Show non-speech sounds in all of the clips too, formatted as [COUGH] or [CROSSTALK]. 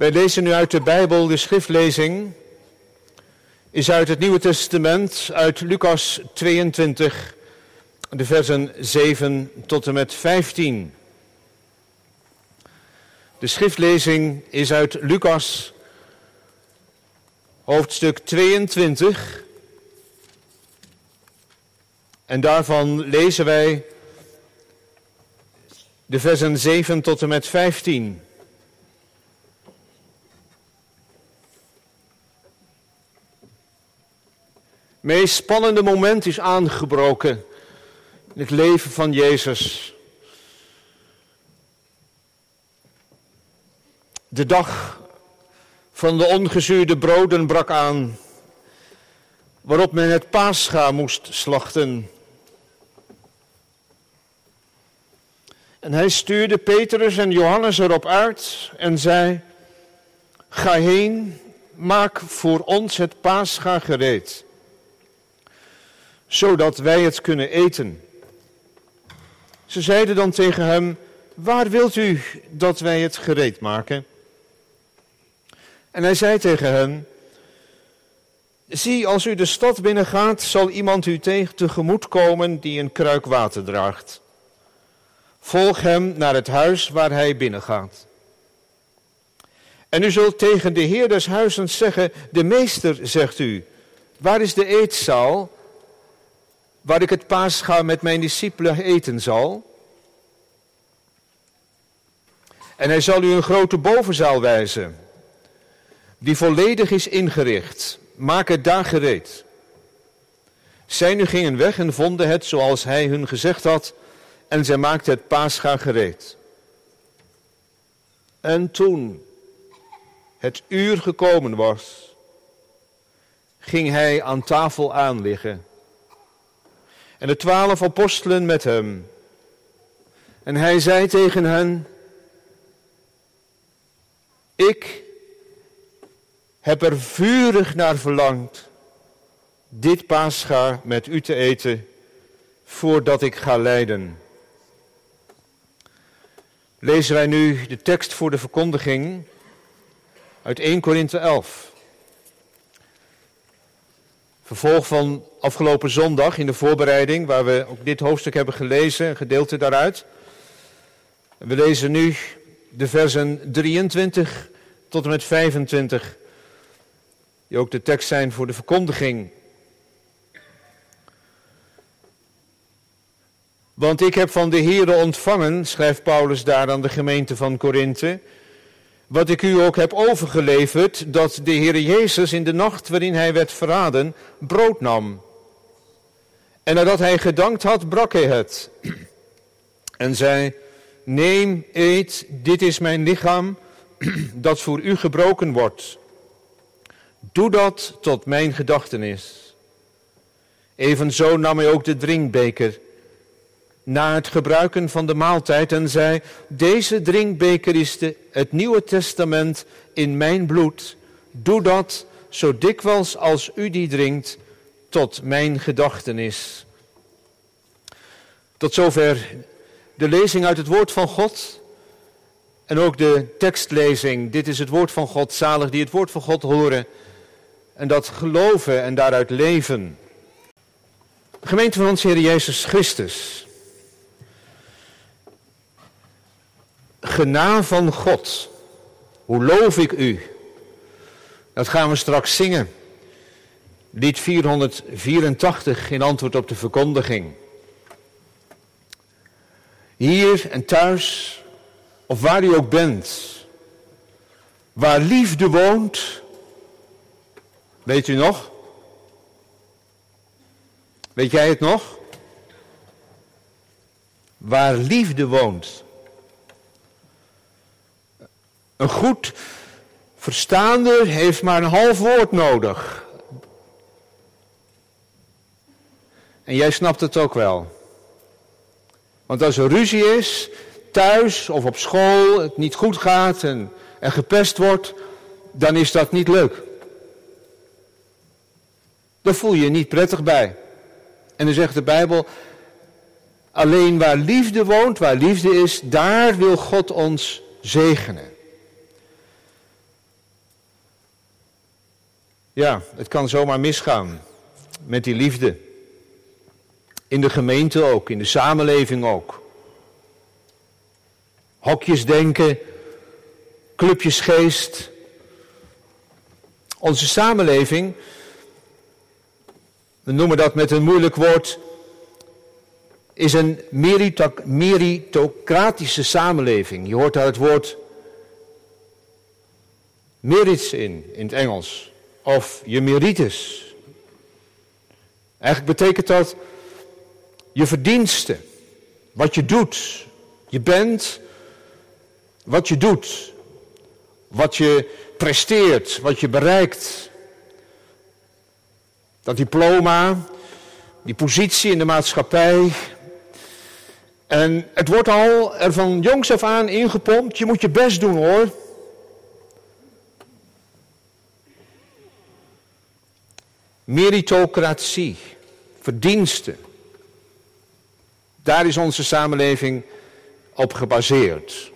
Wij lezen nu uit de Bijbel, de schriftlezing is uit het Nieuwe Testament, uit Lucas 22, de versen 7 tot en met 15. De schriftlezing is uit Lucas, hoofdstuk 22. En daarvan lezen wij de versen 7 tot en met 15. Meest spannende moment is aangebroken in het leven van Jezus. De dag van de ongezuurde broden brak aan, waarop men het paascha moest slachten. En hij stuurde Petrus en Johannes erop uit en zei, ga heen, maak voor ons het paascha gereed zodat wij het kunnen eten. Ze zeiden dan tegen hem, waar wilt u dat wij het gereed maken? En hij zei tegen hen, zie, als u de stad binnengaat, zal iemand u tegen tegemoet komen die een kruik water draagt. Volg hem naar het huis waar hij binnengaat. En u zult tegen de heer des huizens zeggen, de meester, zegt u, waar is de eetzaal waar ik het paascha met mijn discipelen eten zal. En hij zal u een grote bovenzaal wijzen, die volledig is ingericht. Maak het daar gereed. Zij nu gingen weg en vonden het zoals hij hun gezegd had, en zij maakten het paascha gereed. En toen het uur gekomen was, ging hij aan tafel aanliggen en de twaalf apostelen met hem. En hij zei tegen hen, ik heb er vurig naar verlangd dit paascha met u te eten voordat ik ga lijden. Lezen wij nu de tekst voor de verkondiging uit 1 Korinthe 11. Vervolg van afgelopen zondag in de voorbereiding, waar we ook dit hoofdstuk hebben gelezen, een gedeelte daaruit. We lezen nu de versen 23 tot en met 25, die ook de tekst zijn voor de verkondiging. Want ik heb van de Here ontvangen, schrijft Paulus daar aan de gemeente van Korinthe, wat ik u ook heb overgeleverd, dat de Heer Jezus in de nacht waarin hij werd verraden, brood nam. En nadat hij gedankt had, brak hij het. En zei, neem, eet, dit is mijn lichaam, [CLEARS THROAT] dat voor u gebroken wordt. Doe dat tot mijn gedachtenis. Evenzo nam hij ook de drinkbeker na het gebruiken van de maaltijd en zei, deze drinkbeker is de, het Nieuwe Testament in mijn bloed. Doe dat zo dikwijls als u die drinkt tot mijn gedachtenis. Tot zover de lezing uit het woord van God en ook de tekstlezing. Dit is het woord van God, zalig die het woord van God horen en dat geloven en daaruit leven. Gemeente van ons Heer Jezus Christus. Genaam van God, hoe loof ik u? Dat gaan we straks zingen. Lied 484 in antwoord op de verkondiging. Hier en thuis, of waar u ook bent, waar liefde woont, weet u nog? Weet jij het nog? Waar liefde woont. Een goed verstaander heeft maar een half woord nodig. En jij snapt het ook wel. Want als er ruzie is, thuis of op school, het niet goed gaat en, en gepest wordt, dan is dat niet leuk. Daar voel je je niet prettig bij. En dan zegt de Bijbel, alleen waar liefde woont, waar liefde is, daar wil God ons zegenen. Ja, het kan zomaar misgaan met die liefde. In de gemeente ook, in de samenleving ook. Hokjes denken, clubjesgeest. Onze samenleving, we noemen dat met een moeilijk woord, is een meritocratische samenleving. Je hoort daar het woord merits in, in het Engels. Of je meritus. Eigenlijk betekent dat je verdiensten. Wat je doet. Je bent wat je doet. Wat je presteert. Wat je bereikt. Dat diploma. Die positie in de maatschappij. En het wordt al er van jongs af aan ingepompt. Je moet je best doen hoor. Meritocratie, verdiensten. Daar is onze samenleving op gebaseerd.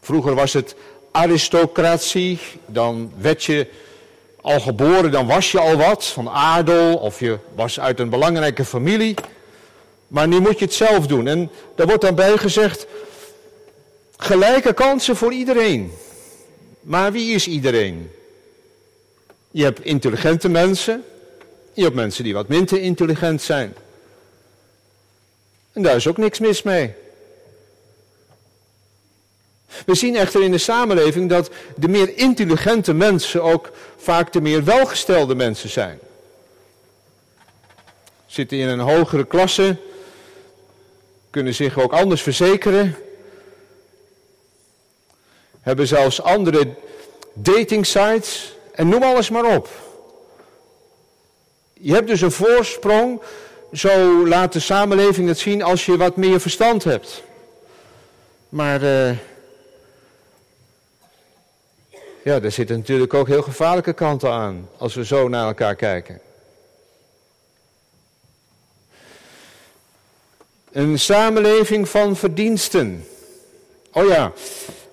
Vroeger was het aristocratie, dan werd je al geboren, dan was je al wat, van adel of je was uit een belangrijke familie. Maar nu moet je het zelf doen. En daar wordt dan bij gezegd, gelijke kansen voor iedereen. Maar wie is iedereen? Je hebt intelligente mensen, je hebt mensen die wat minder intelligent zijn. En daar is ook niks mis mee. We zien echter in de samenleving dat de meer intelligente mensen ook vaak de meer welgestelde mensen zijn. Zitten in een hogere klasse, kunnen zich ook anders verzekeren, hebben zelfs andere dating sites en noem alles maar op. Je hebt dus een voorsprong, zo laat de samenleving het zien als je wat meer verstand hebt. Maar uh, ja, daar zitten natuurlijk ook heel gevaarlijke kanten aan als we zo naar elkaar kijken. Een samenleving van verdiensten. Oh ja,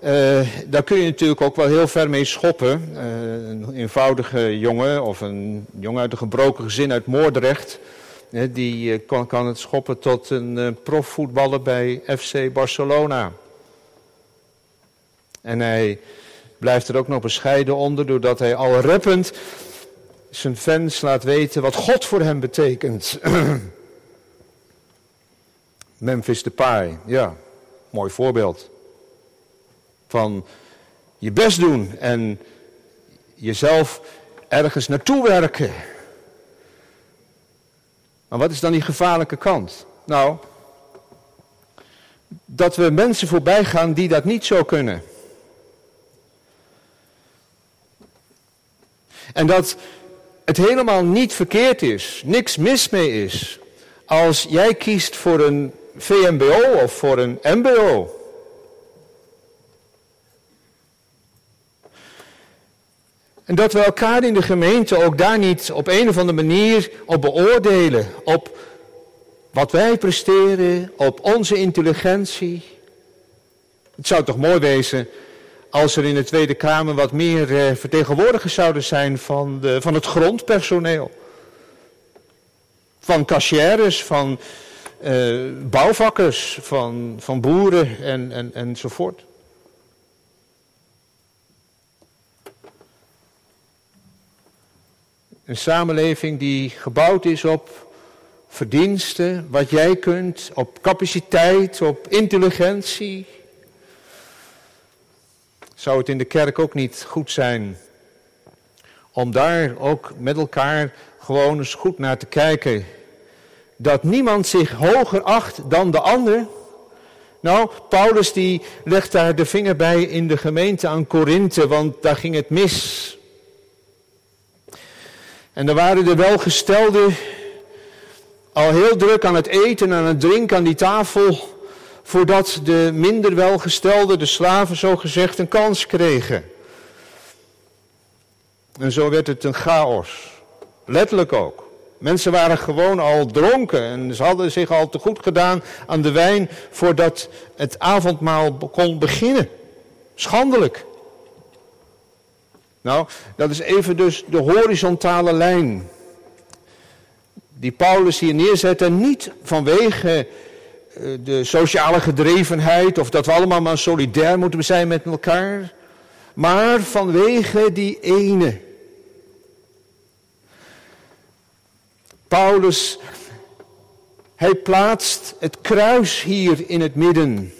uh, daar kun je natuurlijk ook wel heel ver mee schoppen. Uh, een eenvoudige jongen of een jongen uit een gebroken gezin uit Moordrecht. die uh, kan, kan, het schoppen tot een profvoetballer bij FC Barcelona. En hij blijft er ook nog bescheiden onder, doordat hij al rappend zijn fans laat weten wat God voor hem betekent. [CLEARS THROAT] Memphis Depay, ja, mooi voorbeeld. Van je best doen en jezelf ergens naartoe werken. Maar wat is dan die gevaarlijke kant? Nou, dat we mensen voorbij gaan die dat niet zo kunnen. En dat het helemaal niet verkeerd is, niks mis mee is, als jij kiest voor een VMBO of voor een MBO. En dat we elkaar in de gemeente ook daar niet op een of andere manier op beoordelen. Op wat wij presteren, op onze intelligentie. Het zou toch mooi wezen als er in de Tweede Kamer wat meer eh, vertegenwoordigers zouden zijn van, de, van het grondpersoneel. Van cashiers, van uh, bouwvakkers, van, van boeren en, en, enzovoort. Een samenleving die gebouwd is op verdiensten, wat jij kunt, op capaciteit, op intelligentie. Zou het in de kerk ook niet goed zijn om daar ook met elkaar gewoon eens goed naar te kijken? Dat niemand zich hoger acht dan de ander. Nou, Paulus die legt daar de vinger bij in de gemeente aan Korinthe, want daar ging het mis. En er waren de welgestelden al heel druk aan het eten en aan het drinken aan die tafel, voordat de minder welgestelden, de slaven zo gezegd, een kans kregen. En zo werd het een chaos. Letterlijk ook. Mensen waren gewoon al dronken en ze hadden zich al te goed gedaan aan de wijn voordat het avondmaal kon beginnen. Schandelijk. Nou, dat is even dus de horizontale lijn die Paulus hier neerzet en niet vanwege eh, de sociale gedrevenheid of dat we allemaal maar solidair moeten zijn met elkaar, maar vanwege die ene. Paulus, hij plaatst het kruis hier in het midden.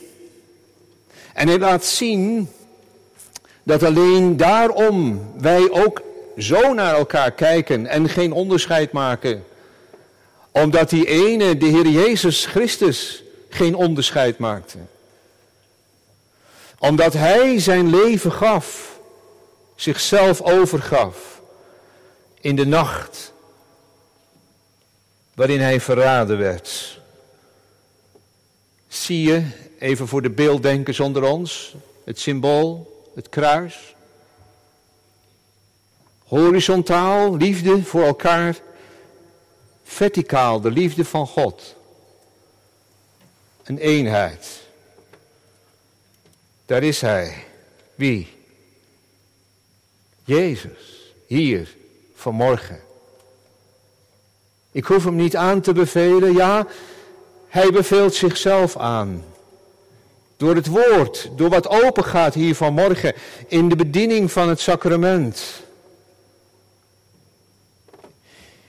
En hij laat zien dat alleen daarom wij ook zo naar elkaar kijken en geen onderscheid maken. Omdat die ene, de Heer Jezus Christus, geen onderscheid maakte. Omdat Hij zijn leven gaf, zichzelf overgaf in de nacht waarin Hij verraden werd. Zie je, even voor de beelddenkers onder ons, het symbool het kruis. Horizontaal, liefde voor elkaar. Verticaal, de liefde van God. Een eenheid. Daar is Hij. Wie? Jezus. Hier, vanmorgen. Ik hoef hem niet aan te bevelen. Ja, hij beveelt zichzelf aan. Door het woord, door wat open gaat hier vanmorgen in de bediening van het sacrament.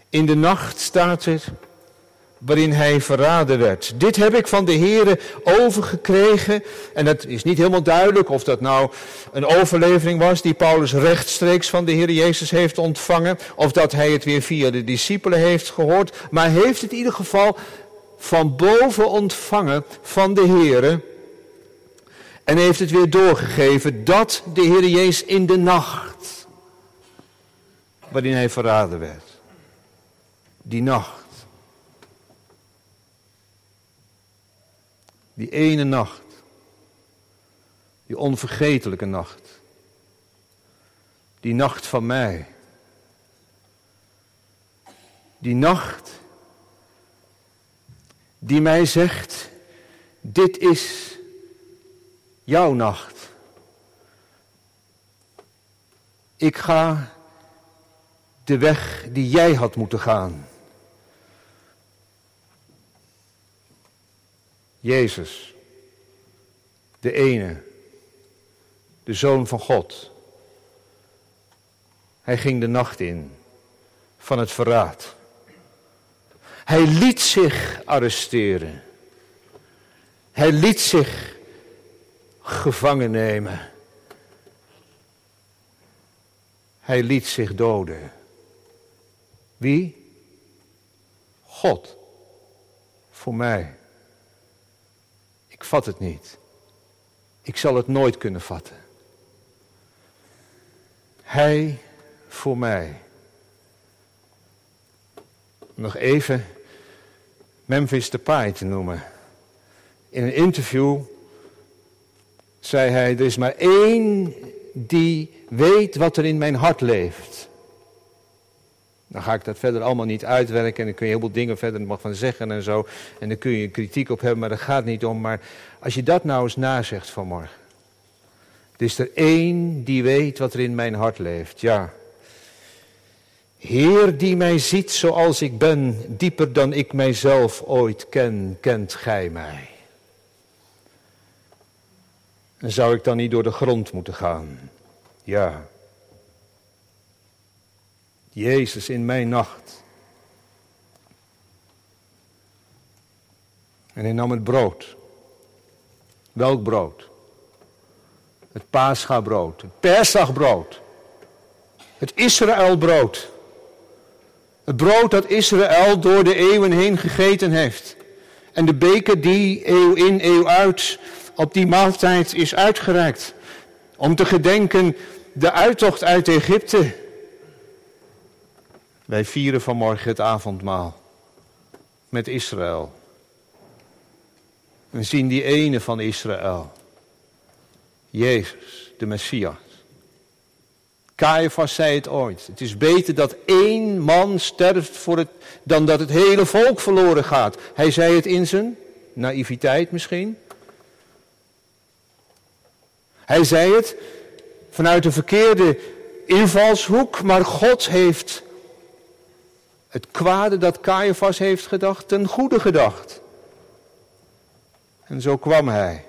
In de nacht staat er waarin hij verraden werd. Dit heb ik van de Heere overgekregen. En het is niet helemaal duidelijk of dat nou een overlevering was die Paulus rechtstreeks van de Heer Jezus heeft ontvangen. Of dat hij het weer via de discipelen heeft gehoord. Maar heeft het in ieder geval van boven ontvangen van de Heere. En heeft het weer doorgegeven dat de Heer Jezus in de nacht, waarin hij verraden werd, die nacht, die ene nacht, die onvergetelijke nacht, die nacht van mij, die nacht die mij zegt, dit is jouw nacht. Ik ga de weg die jij had moeten gaan. Jezus, de ene, de Zoon van God. Hij ging de nacht in van het verraad. Hij liet zich arresteren. Hij liet zich gevangen nemen. Hij liet zich doden. Wie? God. Voor mij. Ik vat het niet. Ik zal het nooit kunnen vatten. Hij voor mij. Nog even Memphis Depay te noemen. In een interview zei hij, er is maar één die weet wat er in mijn hart leeft. Dan ga ik dat verder allemaal niet uitwerken en dan kun je heel veel dingen verder nog van zeggen en zo. En dan kun je kritiek op hebben, maar dat gaat niet om. Maar als je dat nou eens nazegt vanmorgen. Er is er één die weet wat er in mijn hart leeft, ja. Heer die mij ziet zoals ik ben, dieper dan ik mijzelf ooit ken, kent gij mij. En zou ik dan niet door de grond moeten gaan? Ja. Jezus in mijn nacht. En hij nam het brood. Welk brood? Het Paschabrood, het Persagbrood, het Israëlbrood. Het brood dat Israël door de eeuwen heen gegeten heeft. En de beker die eeuw in, eeuw uit op die maaltijd is uitgereikt. Om te gedenken de uittocht uit Egypte. Wij vieren vanmorgen het avondmaal met Israël. We zien die ene van Israël. Jezus, de Messias. Caiaphas zei het ooit. Het is beter dat één man sterft voor het, dan dat het hele volk verloren gaat. Hij zei het in zijn naïviteit misschien. Hij zei het vanuit een verkeerde invalshoek, maar God heeft het kwade dat Caiaphas heeft gedacht, ten goede gedacht. En zo kwam hij.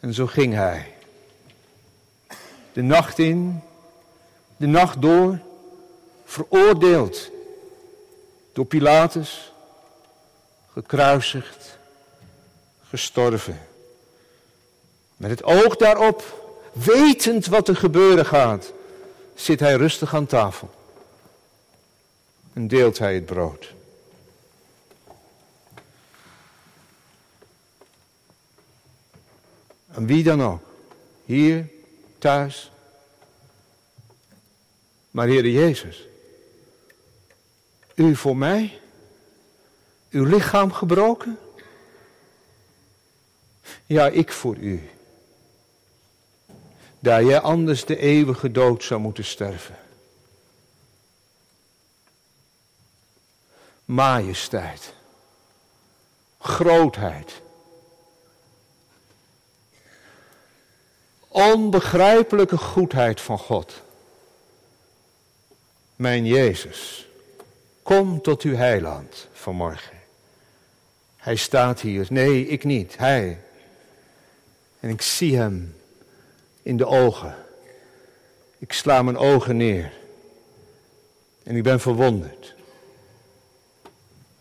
En zo ging hij. De nacht in, de nacht door, veroordeeld door Pilatus, gekruisigd, gestorven. Met het oog daarop, wetend wat er gebeuren gaat, zit hij rustig aan tafel en deelt hij het brood. En wie dan ook, hier, thuis. Maar Heer Jezus, u voor mij, uw lichaam gebroken? Ja, ik voor u. Daar jij anders de eeuwige dood zou moeten sterven. Majesteit. Grootheid. Onbegrijpelijke goedheid van God. Mijn Jezus, kom tot uw heiland vanmorgen. Hij staat hier. Nee, ik niet. Hij. En ik zie hem in de ogen. Ik sla mijn ogen neer. En ik ben verwonderd.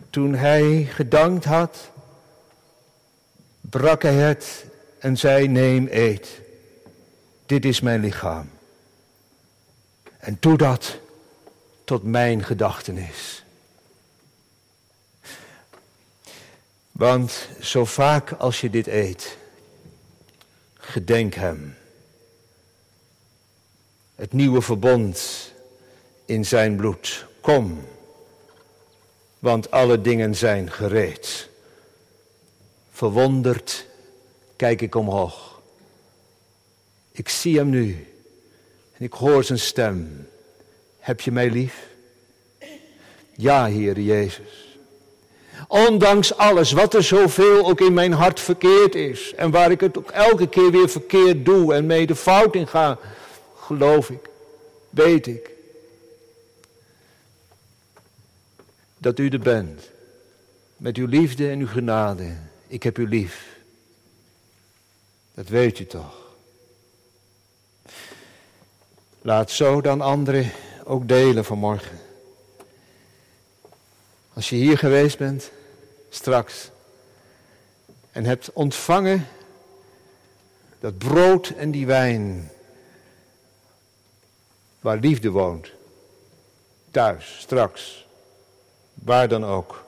Toen hij gedankt had, brak hij het en zei: Neem, eet. Dit is mijn lichaam. En doe dat tot mijn gedachtenis. Want zo vaak als je dit eet, gedenk hem. Het nieuwe verbond in zijn bloed. Kom, want alle dingen zijn gereed. Verwonderd kijk ik omhoog. Ik zie hem nu en ik hoor zijn stem. Heb je mij lief? Ja, Heer Jezus. Ondanks alles wat er zoveel ook in mijn hart verkeerd is en waar ik het ook elke keer weer verkeerd doe en mee de fout in ga, geloof ik, weet ik dat u er bent. Met uw liefde en uw genade. Ik heb u lief. Dat weet u toch. Laat zo dan anderen ook delen vanmorgen. Als je hier geweest bent, straks, en hebt ontvangen dat brood en die wijn, waar liefde woont, thuis, straks waar dan ook,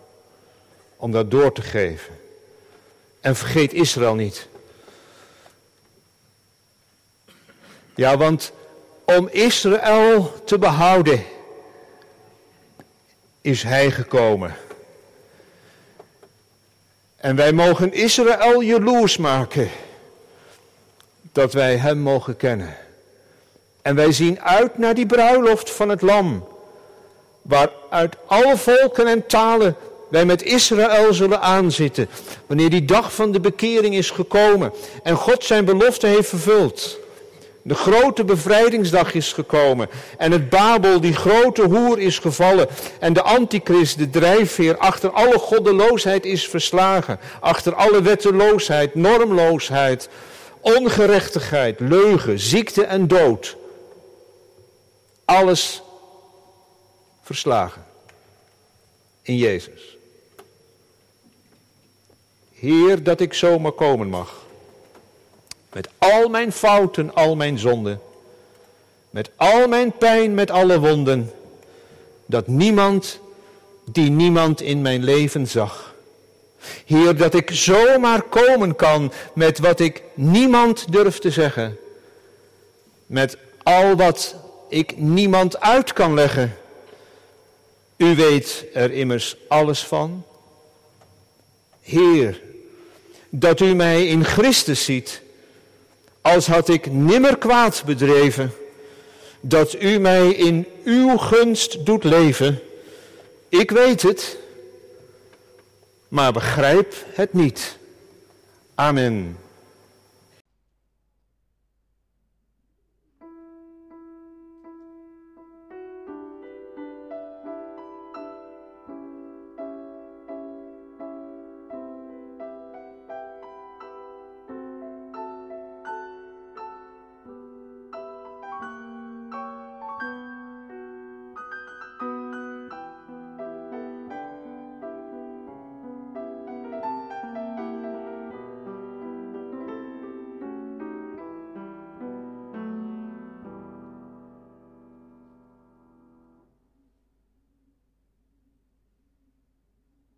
om dat door te geven. En vergeet Israël niet. Ja, want om Israël te behouden is hij gekomen. En wij mogen Israël jaloers maken dat wij hem mogen kennen. En wij zien uit naar die bruiloft van het lam waar uit alle volken en talen wij met Israël zullen aanzitten. Wanneer die dag van de bekering is gekomen en God zijn belofte heeft vervuld. De grote bevrijdingsdag is gekomen en het Babel, die grote hoer, is gevallen. En de antichrist, de drijfveer, achter alle goddeloosheid is verslagen. Achter alle wetteloosheid, normloosheid, ongerechtigheid, leugen, ziekte en dood. Alles verslagen. In Jezus. Heer, dat ik zomaar komen mag. Met al mijn fouten, al mijn zonden. Met al mijn pijn, met alle wonden. Dat niemand, die niemand in mijn leven zag. Heer, dat ik zomaar komen kan met wat ik niemand durf te zeggen. Met al wat ik niemand uit kan leggen. U weet er immers alles van. Heer, dat u mij in Christus ziet, als had ik nimmer kwaad bedreven, dat u mij in uw gunst doet leven. Ik weet het, maar begrijp het niet. Amen.